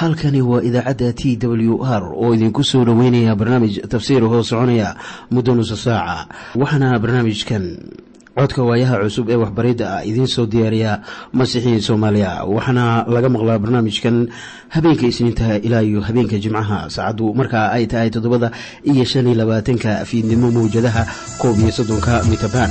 halkani waa idaacadda t w r oo idinku soo dhoweynaya barnaamij tafsiir hoo soconaya muddo nusa saaca. Waxaana barnaamijkan codka waayaha cusub ee waxbaridda ah idiin soo diyaariya masiixiin soomaaliya. Waxaana laga maqlaa barnaamijkan habeenka isniintaha ilaa iyo habeenka jimcaha saacaddu markaa ay tahay toddobada iyo shan iyo labaatanka fiidnimo mawjadaha koob iyo soddonka mitrbaan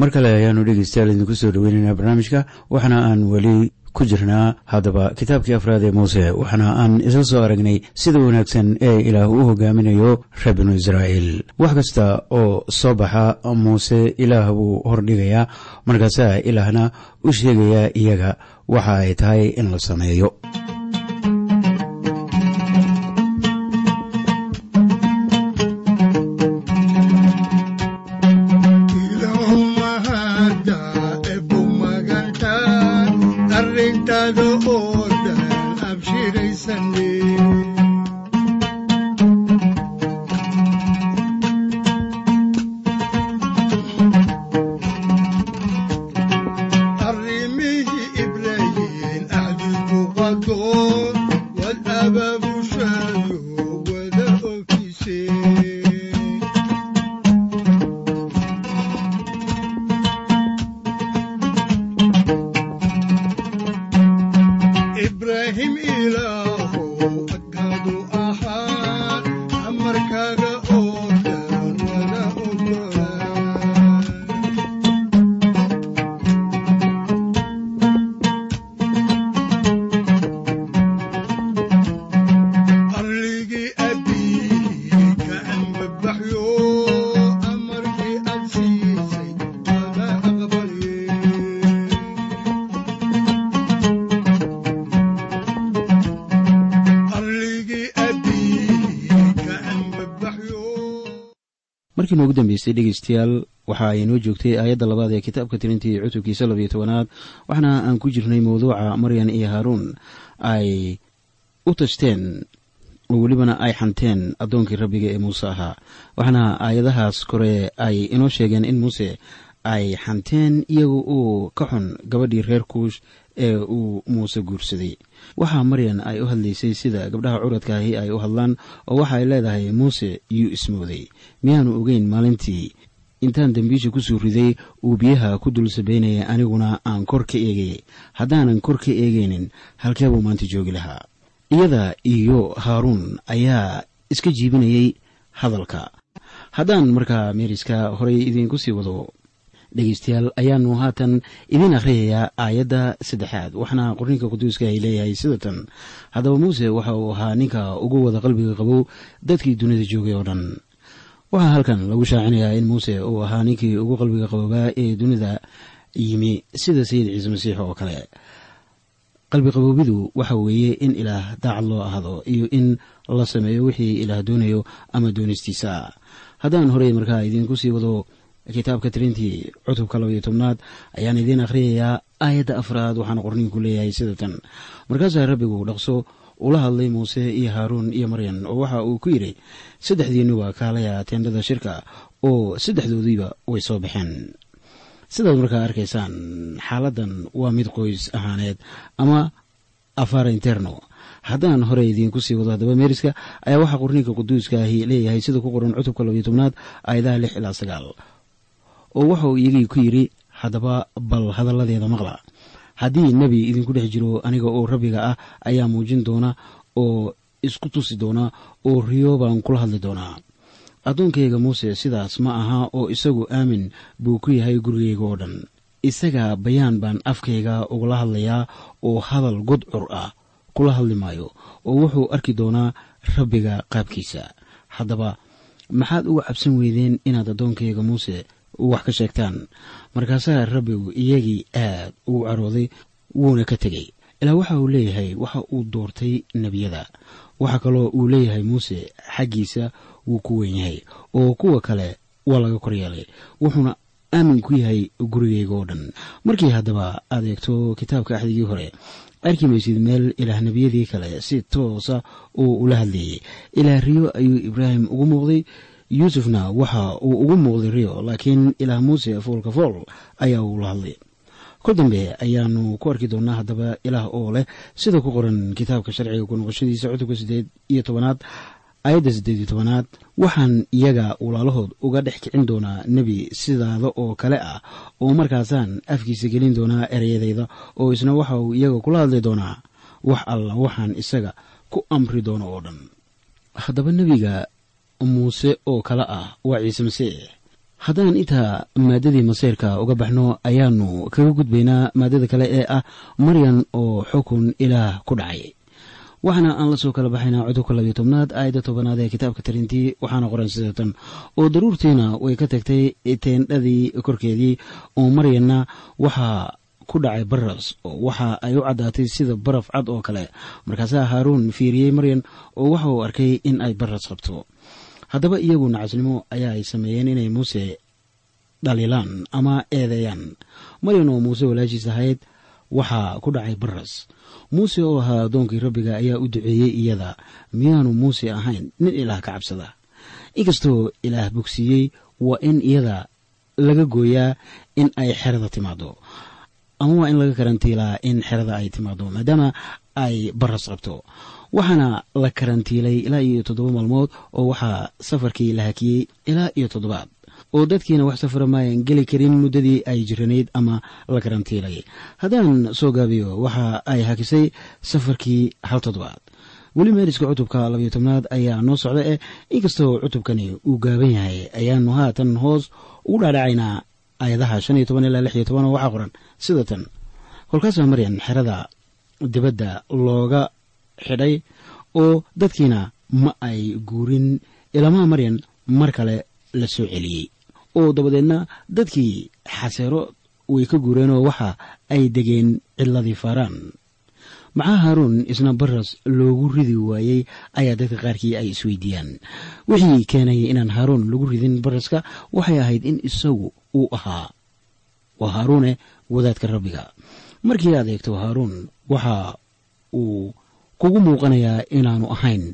mar kale ayaanu dhegeystayaal idinku soo dhoweynaynaa barnaamijka waxaana aan weli ku jirnaa haddaba kitaabkii afraad ee muuse waxaana aan isla soo aragnay sida wanaagsan ee ilaah u hogaaminayo reer binu israa'iil. Wax kasta oo soo baxa muuse ilaah buu hordhigayaa markaasaa ilaahna u sheegayaa iyaga. Waxa ay tahay in la sameeyo markii dhegeystayaal waxa ay noo joogtay aayadda labaad ee kitaabka tirintii cutubkiisa labiyo tobanaad waxaana aan ku jirnay mawduuca maryan iyo haaruun. Ay u tashteen oo welibana ay xanteen addoonkii rabbiga ee muuse ahaa. Waxaana aayadahaas kore ay inoo sheegeen in muuse ay xanteen iyaga uu ka xun gabadhii reer kuush ee uu muuse guursaday. Waxaa maryan ay u hadlaysay sida gabdhaha curadkaahi ay u hadlaan oo waxa ay leedahay muuse yuu ismooday. Miyaanu ogeyn maalintii. Intaan dembiisha ku soo riday uu biyaha ku dul sabaynaya aniguna aan kor ka eegayay haddaanan kor ka eegaynin halkee buu maanta joogi lahaa. Iyada iyo haaruun ayaa iska jiibinayay hadalka. Haddaan markaa meeriska horey idiinku sii wado dhegeystayaal ayaanu haatan idiin akhriyayaa aayadda saddexaad. Waxaana qorninka quduuska ay leeyahay sida tan. Haddaba muuse waxa uu ahaa ninka ugu wada qalbiga qabow dadkii dunida joogay oo dhan. Waxaa halkan lagu shaacinayaa in muuse uu ahaa ninkii ugu qalbiga qaboobaa ee dunida yimi sida sayid ciise masiix oo kale. Qalbiqaboobidu waxa weeye in ilaah daacad loo ahdo iyo in la sameeyo wixii ilaah doonayo ama doonistiisa. Haddaan horey markaa idiinku sii wado kitaabka tirintii cutubka labaiyo tobnaad ayaan idiin akhriyayaa aayadda afraad waxaana qorniinku leeyahay sida tan. Markaasaa rabbigu dhaqso ula hadlay muuse iyo haaruun iyo maryan oo waxa uu ku yidhi saddexdiinnuba kaalaya teendhada shirka oo saddexdoodiiba way soo baxeen. Sidaad markaa arkaysaan xaaladdan waa mid qoys ahaaneed ama afar interno. Haddaan horey idiinku sii wado haddaba meeriska ayaa waxaa qorniinka quduuskaahi leeyahay sida ku qoran cutubka labiyo tobnaad aayadaha lix ilaa sagaal oo wuxuu iyagii ku yidhi haddaba bal hadalladeeda maqla. Haddii nebi idinku dhex jiro aniga oo rabbiga ah ayaa muujin doona oo isku tusi doona oo riyo baan kula hadli doonaa. Addoonkayga muuse sidaas ma aha oo isagu aamin buu ku yahay gurigayga oo dhan. Isaga bayaan baan afkayga ugula hadlayaa oo hadal godcur ah kula hadli maayo oo wuxuu arki doonaa rabbiga qaabkiisa. Haddaba maxaad uga cabsan weydeen inaad addoonkayga muuse wax ka sheegtaan. Markaasaa rabbigu iyagii aad ugu carooday wuuna ka tegey. Ilaa waxa uu leeyahay waxa uu doortay nebiyada. Waxaa kaloo uu leeyahay muuse xaggiisa wuu ku weyn yahay oo kuwa kale waa laga kor yeelay. Wuxuuna aamin ku yahay gurigayga oo dhan. Markii haddaba aad eegto kitaabka axdigii hore arki maysid meel ilaah nebiyadii kale si toosa uu ula hadleeyey ilaah riyo ayuu ibraahim ugu muuqday yuusufna waxa uu ugu muuqday riyo laakiin ilaah muuse foolka fool ayaa uu la hadlay. Kol dambe ayaanu ku arki doonaa haddaba ilaah oo leh sida ku qoran kitaabka sharciga ku noqoshadiisa cutubka siddeed iyo tobanaad aayadda siddeed iyo tobanaad. Waxaan iyaga walaalahood uga dhex kicin doonaa nebi sidaada oo kale ah oo markaasaan afkiisa gelin doonaa ereyadayda oo isna waxa uu iyaga kula hadli doonaa. Wax alla waxaan isaga ku amri doono oo dhan. Haddaba nebiga muuse oo kale ah waa ciise masiix haddaan intaa maadadii maseyrka uga baxno ayaanu kaga gudbaynaa maadada kale ee ah maryan oo xukun ilaah ku dhacay. Waxaana aan la soo kala baxaynaa cudubka labiyo tobnaad aayadda tobanaad ee kitaabka tarintii waxaana qoran sidatan. Oo daruurtiina way ka tagtay teendhadii korkeedii oo maryanna waxaa ku dhacay baras oo waxa ay u caddaatay sida baraf cad oo kale. Markaasaa haaruun fiiriyey maryan oo waxa uu arkay in ay baras qabto haddaba iyagu nacasnimo ayaa ay sameeyeen inay muuse dhalilaan ama eedeeyaan. Maryan oo muuse walaashiis ahayd waxaa ku dhacay baras muuse oo ahaa addoonkii rabbiga ayaa u duceeyey iyada. Miyaanu muuse ahayn nin ilaah ka cabsada. Inkastoo ilaah bogsiiyey waa in iyada laga gooyaa in ay xerada timaado ama waa in laga karantiilaa in xerada ay timaado maadaama ay baras qabto waxaana la karantiilay ilaa iyo toddoba maalmood oo waxaa safarkii la hakiyey ilaa iyo toddobaad. Oo dadkiina wax safara maayan geli karin muddadii ay jiranayd ama la karantiilay. Haddaan soo gaabiyo waxa ay hakisay safarkii hal toddobaad. Weli meeriska cutubka labayo tobnaad ayaa noo socda eh. Inkastoo cutubkani uu gaaban yahay ayaanu haatan hoos ugu dhaadhacaynaa aayadaha shan iyo toban ilaa lix iyo toban oo waxaa qoran. Sida tan. Kolkaasaa maryan xerada dibadda looga xidhay oo dadkiina ma ay guurin ilamaa maryan mar kale la soo celiyey. Oo dabadeedna dadkii xaseero way ka guureen oo waxa ay degeen cidladii faaraan. Maxaa haaruun isna baras loogu ridi waayey ayaa dadka qaarkii ay isweydiiyaan. Wixii keenay inaan haaruun lagu ridin baraska waxay ahayd in isagu uu ahaa waa haaruune wadaadka rabbiga. Markii aad eegto haaruun waxa uu kugu muuqanayaa inaanu ahayn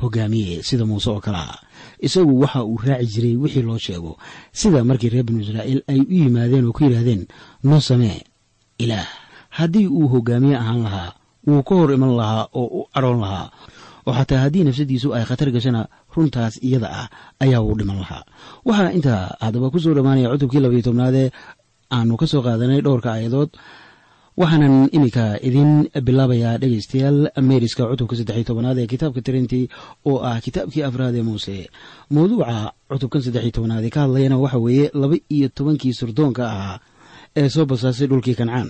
hogaamiye sida muuse oo kale. Ah isagu waxa uu raaci jiray wixii loo sheego sida markii reer binu israa'iil ay u yimaadeen oo ku yidhaahdeen noo samee ilaah. Haddii uu hogaamiye ahaan lahaa wuu ka hor iman lahaa oo u cadhoon lahaa oo xataa haddii nafsadiisu ay khatar gashana runtaas iyada ah ayaa uu dhiman lahaa. Waxaa intaa haddaba ku soo dhammaanaya cutubkii labayo tobnaadee aanu ka soo qaadanay dhowrka aayadood waxaanan iminka idin bilaabayaa dhegaystayaal meeriska cutubka saddexiy tobanaad ee kitaabka tirintii oo ah kitaabkii afraad ee muuse. Mawduuca cutubkan saddexiy tobanaad ee ka hadlayana waxa weeye laba iyo tobankii surdoonka ahaa ee soo basaasay dhulkii kancaan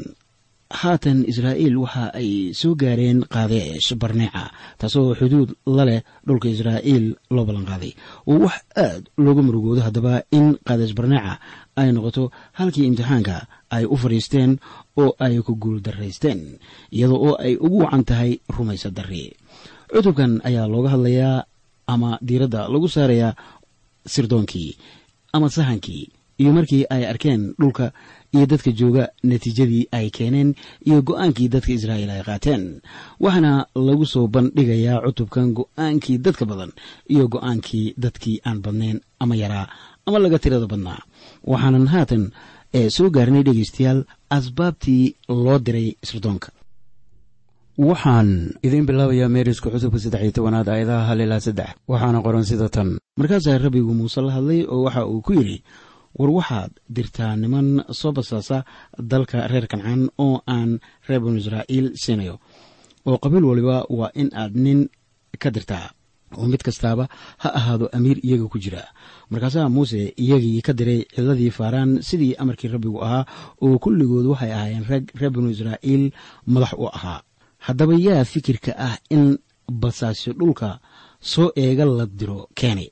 haatan israa'iil waxa ay soo gaareen qaadeesh barneeca taasoo xuduud la leh dhulka israa'iil loo ballanqaaday oo wax aad looga murugoodo haddaba in qaadeesh barneeca ay noqoto halkii imtixaanka ay u fadhiisteen oo ay ku guul daraysteen iyadoo oo ay ugu wacan tahay rumaysa darri. Cutubkan ayaa looga hadlayaa ama diiradda lagu saarayaa sirdoonkii ama sahankii iyo markii ay arkeen dhulka iyo dadka jooga natiijadii ay keeneen iyo go'aankii dadka israa'iil ay qaateen. Waxaana lagu soo bandhigayaa cutubkan go'aankii dadka badan iyo go'aankii dadkii aan badnayn ama yaraa ama laga tirada badnaa. Waxaanan haatan ee soo gaarnay dhegaystayaal asbaabtii loo diray sirdoonka waxaan idiin bilaabayaa meeriska cutubka saddex iyo tobanaad aayadaha hal ilaa saddex. Waxaana qoran sida tan. Markaasaa rabbigu muuse la hadlay oo waxa uu ku yidhi war waxaad dirtaa niman soo basaasa dalka reer kancaan oo aan reer banu israa'iil siinayo. Oo qabiil waliba waa in aad nin ka dirtaa oo mid kastaaba ha ahaado amiir iyaga ku jira. Markaasaa muuse iyagii ka diray cidladii faaraan sidii amarkii rabbigu ahaa oo kulligood waxay ahaayeen rag reer banu israa'iil madax u ahaa. Haddaba yaa fikirka ah in basaasyo dhulka soo eega la diro keenay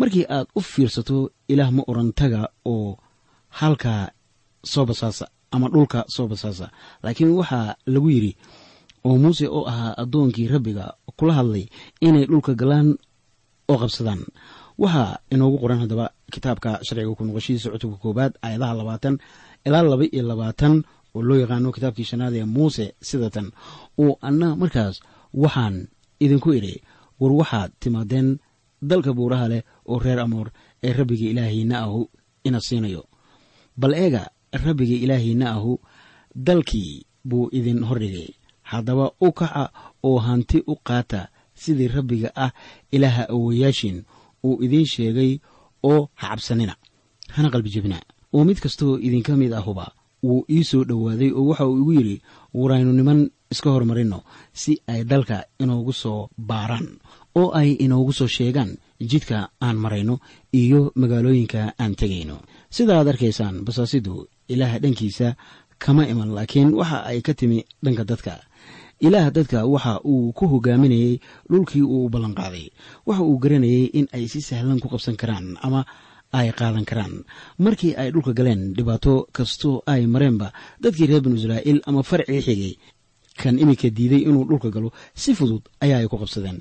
markii aad u fiirsato ilaah ma odhan taga oo halka soo basaasa ama dhulka soo basaasa. Laakiin waxaa lagu yidhi oo muuse oo ahaa addoonkii rabbiga kula hadlay inay dhulka galaan oo qabsadaan. Waxaa inoogu qoran haddaba kitaabka sharciga ku noqoshihiisa cutubka koowaad aayadaha labaatan ilaa laba iyo labaatan oo loo yaqaano kitaabkii shanaad ee muuse sidatan. Oo anna markaas waxaan idinku idhi war waxaad timaadeen dalka buuraha leh oo reer amoor ee rabbiga ilaahiina ahu ina siinayo. Bal eega rabbiga ilaahiina ahu dalkii buu idin hordhigay haddaba u kaca oo hanti u qaata sidii rabbiga ah ilaaha awoyaashin uu idiin sheegay oo ha cabsanina. Hana qalbi jebina oo mid kastoo idinka mid ahuba wuu ii soo dhowaaday oo waxa uu igu yidhi waraynu niman iska hormarinno si ay dalka inoogu soo baaraan oo ay inoogu soo sheegaan jidka aan marayno iyo magaalooyinka aan tegayno sida aad arkaysaan basaasidu ilaah dhankiisa kama iman laakiin waxa ay ka timi dhanka dadka. Ilaah dadka waxa uu ku hogaaminayey dhulkii uu ballanqaaday. Waxa uu garanayay in ay si sahlan ku qabsan karaan ama ay qaadan karaan. Markii ay dhulka galeen dhibaato kastoo ay mareenba dadkii reer binu israa'iil ama farcii xigay kan iminka diiday inuu dhulka galo si fudud ayaa ay ku qabsadeen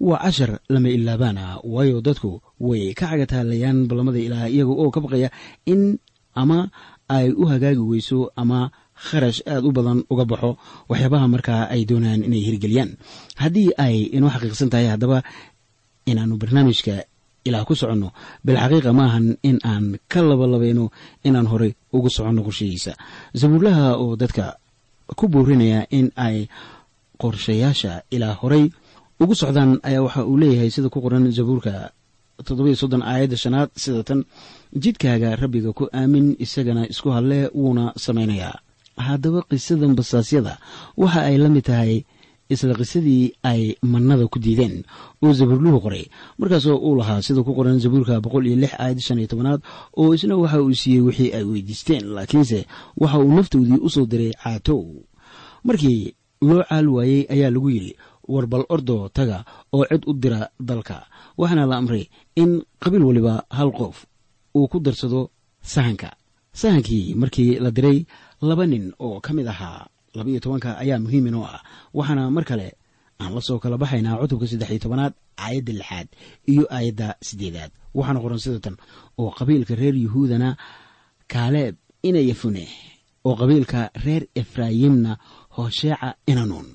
waa cashar lama ilaabaana waayo dadku way ka cagataalayaan ballamada ilaah iyaga oo ka baqaya in ama ay u hagaagi weyso ama kharash aad u badan uga baxo waxyaabaha markaa ay doonaan inay hirgeliyaan. Haddii ay inoo xaqiiqsan tahay haddaba inaannu barnaamijka ilaah ku soconno bilxaqiiqa maahan in aan ka labalabayno inaan horey ugu soconno qorshahiisa sabuurlaha oo dadka ku boorinaya in ay qorshayaasha ilaa horay ugu socdaan ayaa waxa uu leeyahay sida ku qoran zabuurka aayadda shanaad sida tan jidkaaga rabbiga ku aamin isagana isku hadlee wuuna samaynayaa. Haddaba qisadan basaasyada waxa ay la mid tahay isla qisadii ay mannada ku diideen oo zabuurluhu qoray. Markaasoo uu lahaa sida ku qoran zabuurka boqol iyo lix aayad shan iyo tobanaad oo isna waxa uu siiyey wixii ay weydiisteen laakiinse waxa uu naftoodii u soo diray caatow. Markii loo caal waayey ayaa lagu yidhi war bal ordo taga oo cid u dira dalka. Waxaana la amray in qabiil waliba hal qof uu ku darsado sahanka. Sahankii markii la diray laba nin oo ka mid ahaa labaiyo tobanka ayaa muhiim inoo ah. Waxaana mar kale aan la soo kala baxaynaa cutubka saddex iyo tobanaad aayadda lixaad iyo aayadda siddeedaad. Waxaana qoran sida tan oo qabiilka reer yuhuudana kaaleeb ina yafune oo qabiilka reer efraayimna hosheeca inanuun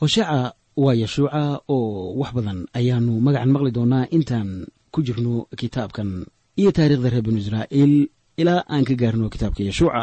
hosheeca waa yashuuca oo wax badan ayaanu magacan maqli doonaa intaan ku jirno kitaabkan iyo taariikhda reer binu israa'iil. Ilaa aan ka gaarno kitaabka yashuuca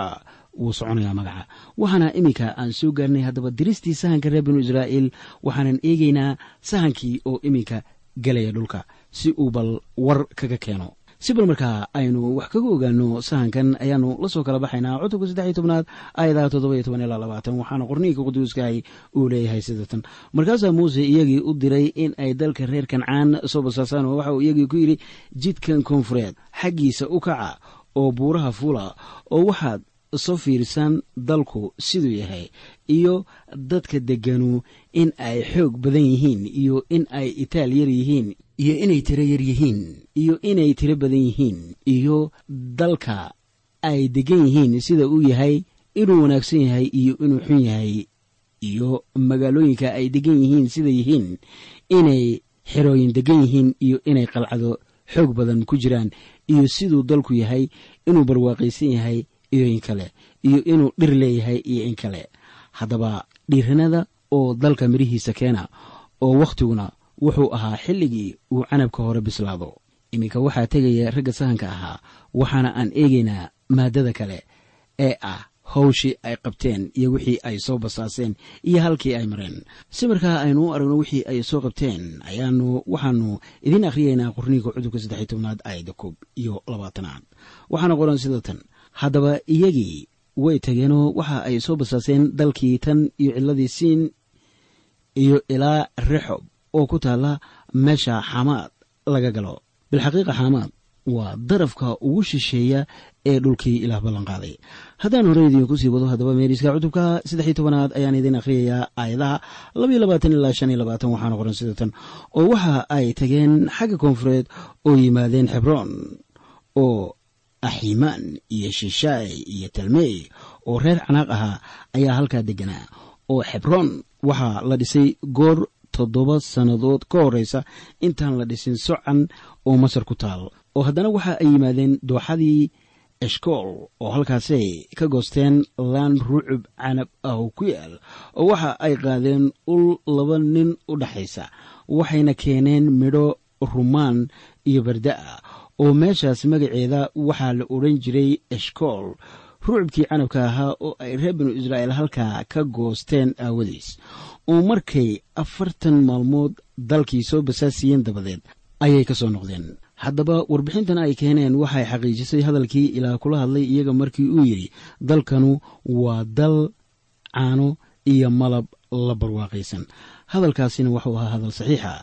wuu soconayaa magaca. Waxaana iminka aan soo gaarnay haddaba diristii sahanka reer binu israa'iil waxaanan eegaynaa sahankii oo iminka gelaya dhulka si uu bal war kaga keeno si bal markaa aynu wax kaga ogaano sahankan ayaanu la soo kala baxaynaa cutubka saddex iyo tobnaad aayadaha toddoba iyo toban ilaa labaatan waxaana qorniinka quduuskahay uu leeyahay sidatan. Markaasaa muuse iyagii u diray in ay dalka reer kancaan soo basaasaan oo waxa uu iyagii ku yidhi jidkan koonfureed xaggiisa u kaca oo buuraha fuula oo waxaad soo fiirisaan dalku siduu yahay iyo dadka degganu in ay xoog badan yihiin iyo in ay itaal yar yihiin iyo inay tiro yar yihiin iyo inay tiro badan yihiin iyo dalka ay deggan yihiin sida uu yahay inuu wanaagsan yahay iyo inuu xun yahay iyo magaalooyinka ay deggan yihiin sida yihiin inay xerooyin deggan yihiin iyo inay qalcado xoog badan ku jiraan iyo siduu dalku yahay inuu barwaaqaysan yahay iyo in kale iyo inuu dhir leeyahay iyo in kale. Haddaba dhiiranada oo dalka midhihiisa keena oo wakhtiguna wuxuu ahaa xilligii uu canabka hore bislaado. Iminka waxaa tegaya ragga sahanka ahaa waxaana aan eegaynaa maaddada kale ee ah hawshii ay qabteen iyo wixii ay soo basaaseen iyo halkii ay mareen. Si markaa aynu u aragno wixii ay soo qabteen ayaanu waxaanu idiin akhriyaynaa qorniinka cudubka saddex tobnaad aayadda koob iyo labaatanaad. Waxaana qoran sida tan haddaba iyagii way tageenoo waxa ay soo basaaseen dalkii tan iyo cidladii siin iyo ilaa rexob oo ku taalla meesha xamaad laga galo. Bilxaqiiqa xamaad waa darafka ugu shisheeya ee dhulkii ilaah ballanqaaday haddaan hore idiinku sii wado haddaba meeriska cutubka saddex iyo tobanaad ayaan idiin akhriyayaa aayadaha labaiyo labaatan ilaa shan iyo labaatan. Waxaana qoran tan. Oo waxa ay tageen xagga koonfureed oo yimaadeen xebroon oo aximaan iyo shishaay iyo talmey oo reer canaaq ahaa ayaa halkaa degganaa oo xebroon waxaa la dhisay goor toddoba sannadood ka horreysa intaan la dhisin socan oo masar ku taal. Oo haddana waxa ay yimaadeen dooxadii eshkool oo halkaasay ka goosteen laan ruucub canab ah oo ku yaal oo waxa ay qaadeen ul laba nin u dhaxaysa waxayna keeneen midho rumaan iyo barda ah oo meeshaas magaceeda waxaa la odhan jiray eshkool ruucubkii canabka ahaa oo ay reer binu israa'iil halkaa ka goosteen aawadiis. Oo markay afartan maalmood dalkii soo basaasiyeen dabadeed ayay ka soo noqdeen. Haddaba warbixintan ay keeneen waxay xaqiijisay hadalkii ilaa kula hadlay iyaga markii uu yidhi dalkanu waa dal caano iyo malab la barwaaqaysan. Hadalkaasina wuxuu ahaa hadal saxiixa.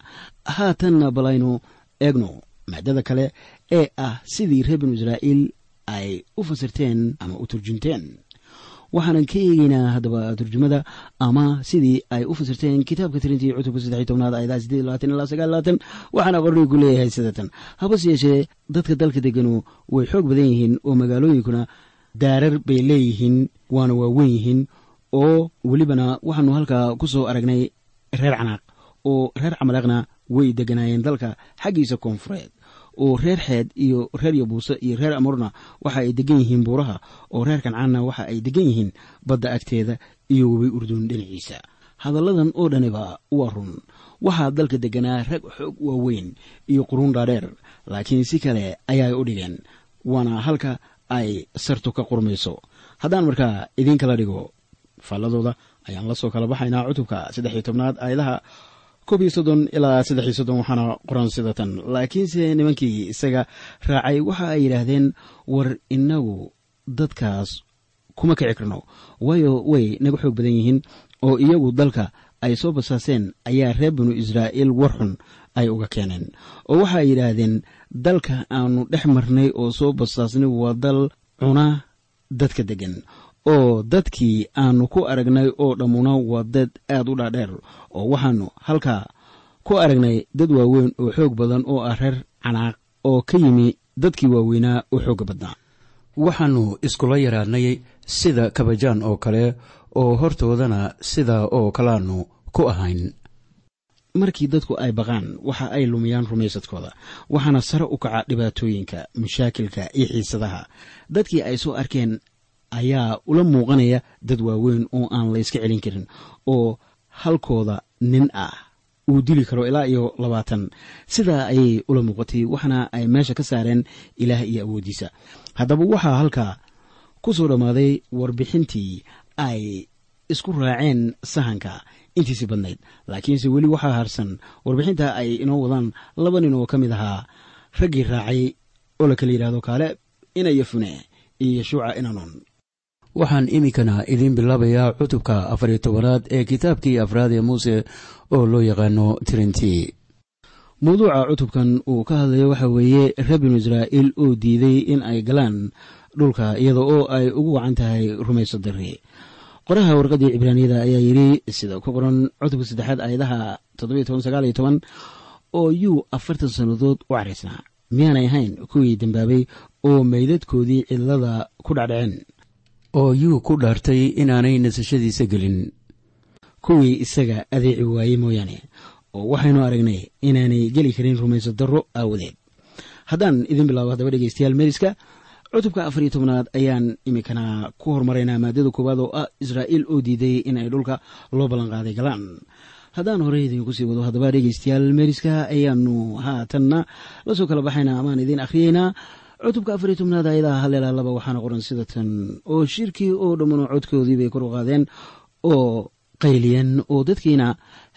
Haatanna balaynu eegno maadada kale ee ah sidii reer binu israa'iil ay u fasirteen ama u turjunteen. Waxaanan ka eegeynaa haddaba turjumada ama sidii ay u fasirteen kitaabka tirintii cutubka saddex tobnaad ayadaha sideed labaatan ilaa sagaal labaatan. Waxaana qornigu leeyahay sidatan. Habase yeeshee dadka dalka deganu way xoog badan yihiin oo magaalooyinkuna daarar bay leeyihiin waana waaweyn yihiin oo welibana waxaanu halkaa ku soo aragnay reer canaaq oo reer camaleeqna way deganaayeen dalka xaggiisa koonfureed oo reer xeed iyo reer yabuuse iyo reer amurna waxa ay degan yihiin buuraha oo reer kancaanna waxa ay degan yihiin badda agteeda iyo webi urdun dhinaciisa. Hadalladan oo dhaniba waa run. Waxaa dalka deganaa rag xoog waaweyn iyo quruun dhaadheer laakiin si kale ayay u dhigeen waana halka ay sartu ka qurmayso. Haddaan markaa idiin kala dhigo faalladooda ayaan la soo kala baxaynaa cutubka saddex iyo tobnaad aayadaha koob iyo soddon ilaa saddex iyo soddon waxaana qoran sida tan. Laakiinse nimankii isaga raacay waxa ay yidhaahdeen war inagu dadkaas kuma kici karno. Waayo way naga xoog badan yihiin oo iyagu dalka ay soo basaaseen ayaa reer binu israa'iil war xun ay uga keeneen. Oo waxa ay yidhaahdeen dalka aanu dhex marnay oo soo basaasnay waa dal cuna dadka deggan oo dadkii aanu ku aragnay oo dhammuna waa dad aad u dhaadheer oo waxaanu halkaa ku aragnay dad waaweyn oo xoog badan oo ah reer canaaq oo ka yimi dadkii waaweynaa oo xoogga badnaa. Waxaannu iskula yaraadnay sida kabajaan oo kale oo hortoodana sidaa oo kalaannu ku ahayn. Markii dadku ay baqaan waxa ay lumiyaan rumaysadkooda waxaana sare u kaca dhibaatooyinka mashaakilka iyo xiisadaha. Dadkii ay soo arkeen ayaa ula muuqanaya dad waaweyn oo aan layska celin karin oo halkooda nin ah uu dili karo ilaa iyo labaatan. Sidaa ayay ula muuqatay waxaana ay meesha ka saareen ilaah iyo awooddiisa haddaba waxaa halkaa ku soo dhammaaday warbixintii ay isku raaceen sahanka intiisi badnayd. Laakiinse weli waxaa harsan warbixinta ay inoo wadaan laba nin oo ka mid ahaa raggii raacay oo la kala yidhahdo kaale ina yafune iyo yeshuuca inanon waxaan iminkana idiin bilaabayaa cutubka afar iyo tobanaad ee kitaabkii afraad ee muuse oo loo yaqaano tirintii. Mawduuca cutubkan uu ka hadlayo waxa weeye reer binu israa'iil oo diiday in ay galaan dhulka iyada oo ay ugu wacan tahay rumayso darri. Qoraha warqaddii cibraaniyada ayaa yidhi sida ku qoran cutubka saddexaad aayadaha oo yuu afartan sannadood u caraysnaa. Miyaanay ahayn kuwii dembaabay oo meydadkoodii cidlada ku dhacdhaceen oo yuu ku dhaartay inaanay nasashadiisa gelin. Kuwii isaga adeeci waayey mooyaane oo waxaynu aragnay inaanay geli karin rumayso darro aawadeed. Haddaan idin bilaabo haddaba dhegeystayaal meriska cutubka afar iyo tobnaad ayaan iminkana ku hormaraynaa maadada koowaad oo ah israa'iil oo diiday in ay dhulka loo ballanqaaday galaan. Haddaan horey idinku sii wado haddaba dhegeystayaal meriska ayaanu haatanna la soo kala baxaynaa amaan idiin akhriyeynaa cutubka afar iyo tobnaad ayadaha haleelaa laba waxaana qoran sida tan. Oo shirkii oo dhammano codkoodii bay kor u qaadeen oo qayliyeen oo dadkiina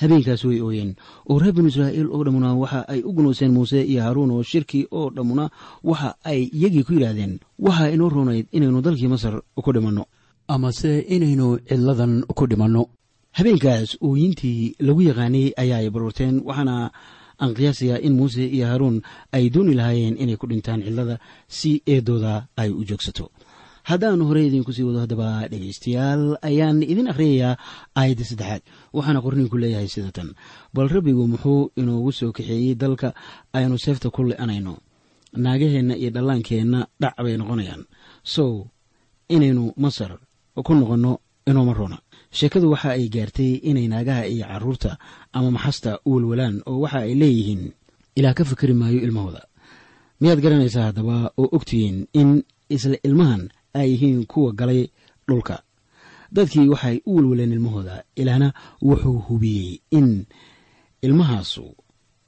habeenkaas way ooyeen. Oo reer binu israa'iil oo dhammuna waxa ay u gunooseen muuse iyo haaruun oo shirkii oo dhammuna waxa ay iyagii ku yidhaahdeen waxaa inoo roonayd inaynu dalkii masar ku dhimanno. Amase inaynu cidladan ku dhimanno. Habeenkaas ooyintii lagu yaqaanay ayaa ay baruurteen waxaana aan qiyaasayaa in muuse iyo haaruun ay dooni lahaayeen inay ku dhintaan cidlada si eedooda ay u joogsato. Haddaan horey idinku sii wado haddaba dhegaystayaal ayaan idin akhriyayaa aayadda saddexaad waxaana qorniinku leeyahay sida tan. Bal rabbigu muxuu inoogu soo kaxeeyey dalka aynu seefta ku le'anayno. Naagaheenna iyo dhallaankeenna dhac bay noqonayaan. Sow inaynu masar ku noqonno inooma roona sheekadu waxa ay gaartay inay naagaha iyo carruurta ama maxasta u walwalaan oo waxa ay leeyihiin. Ilaah ka fikri maayo ilmahooda. Miyaad garanaysaa haddaba oo ogtihiin in isla ilmahan ay yihiin kuwa galay dhulka. Dadkii waxay u walwaleen ilmahooda ilaahna wuxuu hubiyey in ilmahaasu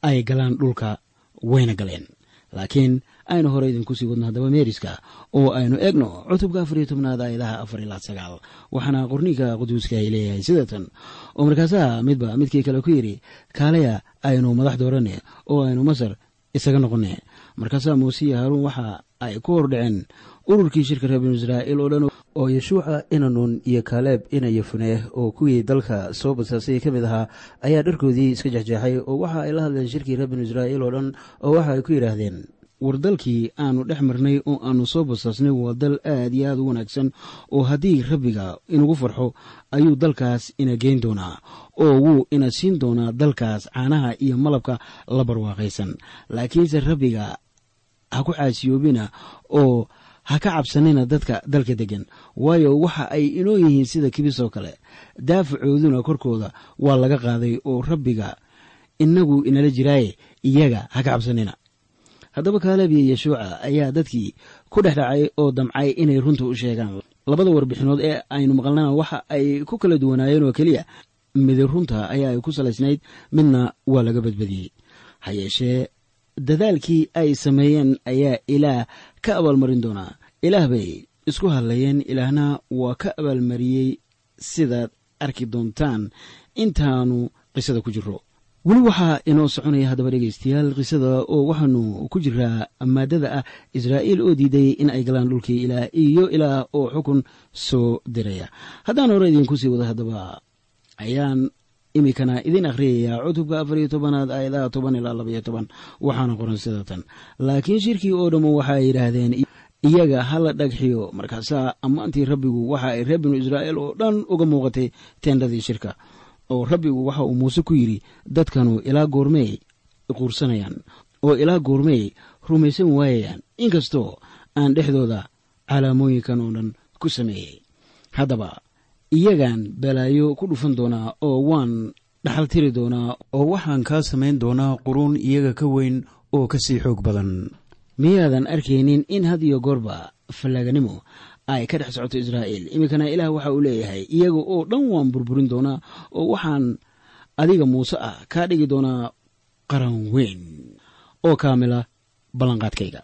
ay galaan dhulka wayna galeen. Laakiin aynu hore idinku sii wadno haddaba meeriska oo aynu eegno cutubka afar iyo tobnaad aayadaha afar ilaa sagaal. Waxaana qorniinka quduuska ay leeyahay sidatan oo markaasaa midba midkii kale ku yidhi kaalaya aynu madax doorane oo aynu masar isaga noqone markaasaa muuse iyo haaruun waxa ay ku hordhaceen ururkii shirka reer binu israa'iil oo dhan oo yeshuuca inanuun iyo kaaleeb ina yefune oo kuwii dalka soo basaasay ka mid ahaa ayaa dharkoodii iska jexjeexay oo waxa ay la hadleen shirkii reer binu israa'iil oo dhan oo waxa ay ku yidhaahdeen war dalkii aanu dhex marnay oo aanu soo basaasnay waa dal aad iyo aad u wanaagsan oo haddii rabbiga inugu farxo ayuu dalkaas ina geyn doonaa oo wuu ina siin doonaa dalkaas caanaha iyo malabka la barwaaqaysan. Laakiinse rabbiga ha ku caasiyoobina oo ha ka cabsanina dadka dalka deggan. Waayo waxa ay inoo yihiin sida kibis oo kale daafacooduna korkooda waa laga qaaday oo rabbiga inagu inala jiraaye iyaga ha ka cabsanina haddaba kaaleeb iyo yeshuuca ayaa dadkii ku dhex dhacay oo damcay inay runta u sheegaan. Labada warbixinood ee aynu maqalnana waxa ay ku kala duwanaayeen oo keliya midi runta ayaa ay ku salaysnayd midna waa laga badbadiyey. Ha yeeshee dadaalkii ay sameeyeen ayaa ilaah ka abaalmarin doonaa. Ilaah bay isku hadlayeen ilaahna waa ka abaalmariyey sidaad arki doontaan intaanu qisada ku jiro weli waxaa inoo soconaya haddaba dhegaystayaal qisada oo waxaanu ku jiraa maadada ah israa'iil oo diiday in ay galaan dhulkii ilaah iyo ilaah oo xukun soo diraya. Haddaan hore idinku sii wado haddaba ayaan iminkana idin akhriyayaa cutubka afar iyo tobanaad aayadaha toban ilaa labaiyo toban. Waxaana qoran sidatan laakiin shirkii oo dhammu waxa ay yidhaahdeen iyaga hala dhagxiyo markaasaa ammaantii rabbigu waxa ay reer binu israa'iil oo dhan uga muuqatay teendhadii shirka oo rabbigu waxa uu muuse ku yidhi dadkanu ilaa goormey quursanayaan oo ilaa goormey rumaysan waayayaan. Inkastoo aan dhexdooda calaamooyinkan oo dhan ku sameeyey haddaba iyagaan balaayo ku dhufan doonaa oo waan dhaxal tiri doonaa oo waxaan kaa samayn doonaa quruun iyaga ka weyn oo ka sii xoog badan. Miyaadan arkaynin in had iyo goorba fallaaganimo ay ka dhex socoto israa'iil. Iminkana ilaah waxa uu leeyahay iyaga oo dhan waan burburin doonaa oo waxaan adiga muuse ah kaa dhigi doonaa qaran weyn oo kaamila ballanqaadkayga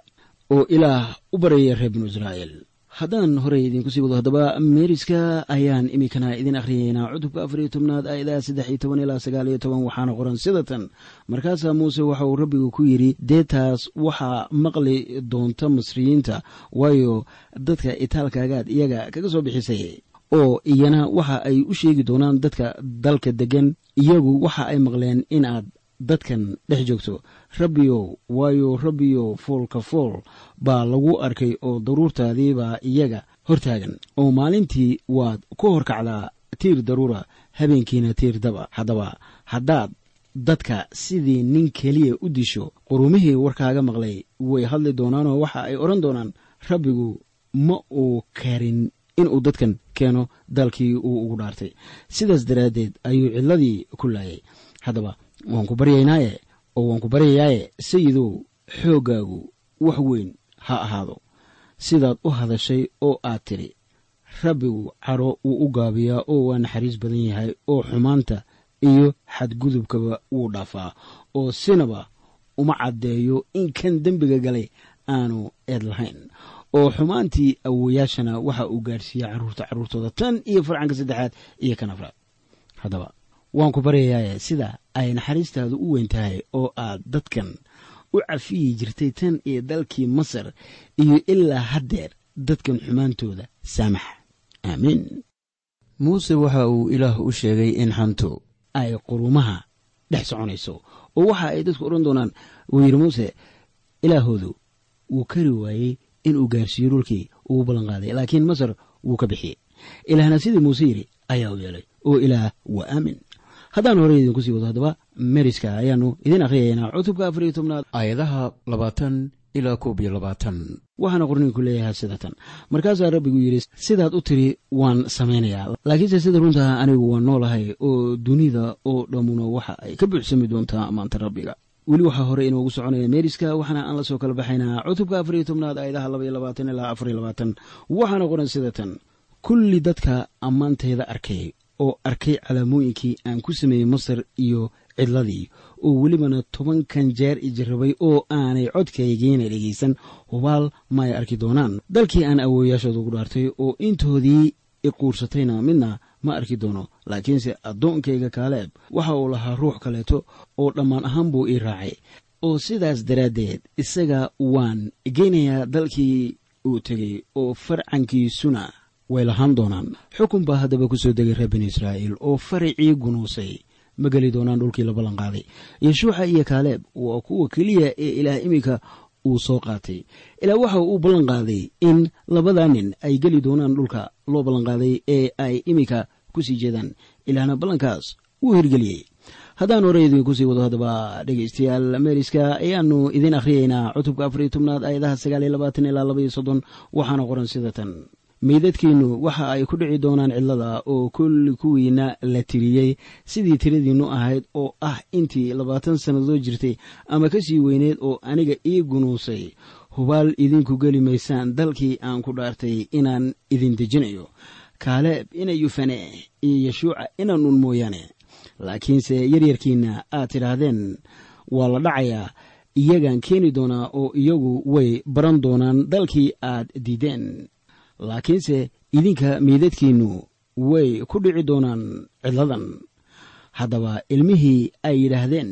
oo ilaah u baryaya reer binu israa'iil haddaan horey idinku sii wado haddaba meeriska ayaan iminkana idin akhriyaynaa cutubka afar iyo tobnaad aayadaha saddex iyo toban ilaa sagaal iyo toban waxaana qoran sida tan. Markaasaa muuse waxa uu rabbigu ku yidhi dee taas waxaa maqli doonta masriyiinta waayo dadka itaalkaagaad iyaga kaga soo bixisay oo iyana waxa ay u sheegi doonaan dadka dalka deggan iyagu waxa ay maqleen inaad dadkan dhex joogto. Rabbiyow waayo rabbiyow foolka fool baa lagu arkay oo daruurtaadiibaa iyaga hortaagan. Oo maalintii waad ku horkacdaa tiir daruura habeenkiina tiir daba. Haddaba haddaad dadka sidii nin keliya u disho qurumihii warkaaga maqlay way hadli doonaanoo waxa ay odhan doonaan rabbigu ma uu karin inuu dadkan keeno dalkii uu ugu dhaartay. Sidaas daraaddeed ayuu cidladii ku laayay. Haddaba waan baryaynaaye oo waan baryayaaye sayidow xooggaagu wax weyn ha ahaado. Sidaad u hadashay oo aad tidhi rabbigu caro wuu u gaabiyaa oo waa naxariis badan yahay oo xumaanta iyo xadgudubkaba wuu dhaafaa oo sinaba uma caddeeyo in kan dembiga galay aanu eed lahayn. Oo xumaantii awoyaashana waxa uu gaadhsiiya carruurta carruurtooda tan iyo farcanka saddexaad iyo kan afraad. Haddaba waan ku baryayaaye sida ay naxariistaadu u weyn tahay oo aad dadkan u cafiyi jirtay tan iyo dalkii masar iyo ilaa haddeer dadkan xumaantooda saamaxa aamiin muuse waxa uu ilaah u sheegay in xantu ay qurumaha dhex soconayso oo waxa ay dadku odhan doonaan wuu yidhi muuse ilaahoodu wuu kari waayey inuu gaarsiiyo dhulkii uu ballanqaaday laakiin masar wuu ka bixiyey. Ilaahna sidii muuse yidhi ayaa u yeelay oo ilaah waa aamin haddaan horey idinku sii wado haddaba meriska ayaannu idin akhriyaynaa cutubka afar iyo tobnaad aayadaha labaatan ilaa koob iyo labaatan. Waxaana qorniinku leeyahay sida tan. Markaasaa rabbigu yidhi sidaad u tiri waan samaynayaa. Laakiinse sida runtaa anigu waan noolahay oo dunida oo dhammuna waxa ay ka buuxsami doontaa ammaanta rabbiga. Weli waxaa hore inoogu soconaya meeriska waxaana aan la soo kala baxaynaa. Cutubka afariyo tobnaad aayadaha labaiyo labaatan ilaa afariyo labaatan. Waxaana qoran sida tan. Kulli dadka ammaanteeda arkay oo arkay calaamooyinkii aan ku sameeyey masar iyo cidladii oo welibana tobankan jeer ijarabay oo aanay codkaygiina dhegaysan. Hubaal ma ay arki doonaan. Dalkii aan awooyaashooda ugu dhaartay oo intoodii iquursatayna midna ma arki doono. Laakiinse addoonkayga kaaleeb waxa uu lahaa ruux kaleeto oo dhammaan ahaan buu ii raacay. Oo sidaas daraaddeed isaga waan geynayaa dalkii uu tegey oo farcankiisuna way lahaan doonaan. Xukun baa haddaba ku soo degay reer binu israa'iil oo faracii gunuusay. Ma geli doonaan dhulkii la ballanqaaday yeshuuxa iyo kaaleeb waa kuwa keliya ee ilaah iminka uu soo qaatay. Ilaa waxa uu ballanqaaday in labadaa nin ay geli doonaan dhulka loo ballanqaaday ee ay iminka ku sii jeedaan. Ilaahna ballankaas wuu hirgeliyey. Haddaan hore idinku sii wado haddaba dhegaystayaal meeriska ayaanu idiin akhriyeynaa cutubka afariyo tobnaad aayadaha sagaaliyo labaatan ilaa labaiyo soddon. Waxaana qoran sida tan meydadkiinnu waxa ay ku dhici doonaan cidlada oo kulli kuwiina la tiriyey. Sidii tiradiinnu ahayd oo ah intii labaatan sannadood jirtay ama ka sii weyneed oo aniga ii gunuusay. Hubaal idinku geli maysaan dalkii aan ku dhaartay inaan idin dejinayo. Kaaleeb ina yufane iyo yeshuuca inanun mooyaane. Laakiinse yaryarkiinna aad tidhaahdeen waa la dhacayaa. Iyagaan keeni doonaa oo iyagu way baran doonaan dalkii aad diideen laakiinse idinka meydadkiinnu way ku dhici doonaan cidladan haddaba ilmihii ay yidhaahdeen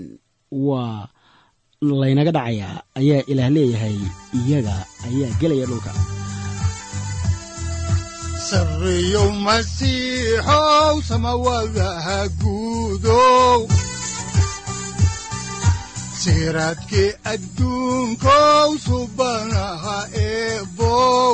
waa laynaga dhacayaa ayaa ilaah leeyahay iyaga ayaa gelaya dhulka. Siraadkii adduunkow subanaha eebow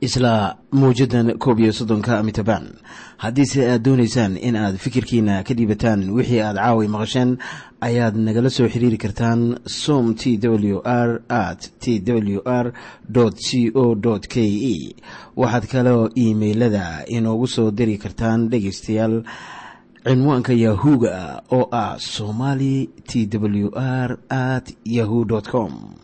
isla mawjadan koob iyo soddonka mitabaan haddiise aad doonaysaan in aad fikirkiina ka dhiibataan wixii aad caawi maqasheen ayaad nagala soo xiriiri kartaan som t w r at t w r c o k e waxaad kaloo iimailada inoogu soo diri kartaan dhegaystayaal cinwaanka yahu-ga oo ah somali t w r at yahu com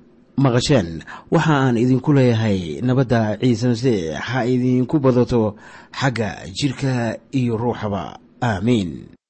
maqasheen. Waxa aan idinku leeyahay nabadda ciise masiix ha idinku badato xagga jidhka iyo ruuxaba. Aamiin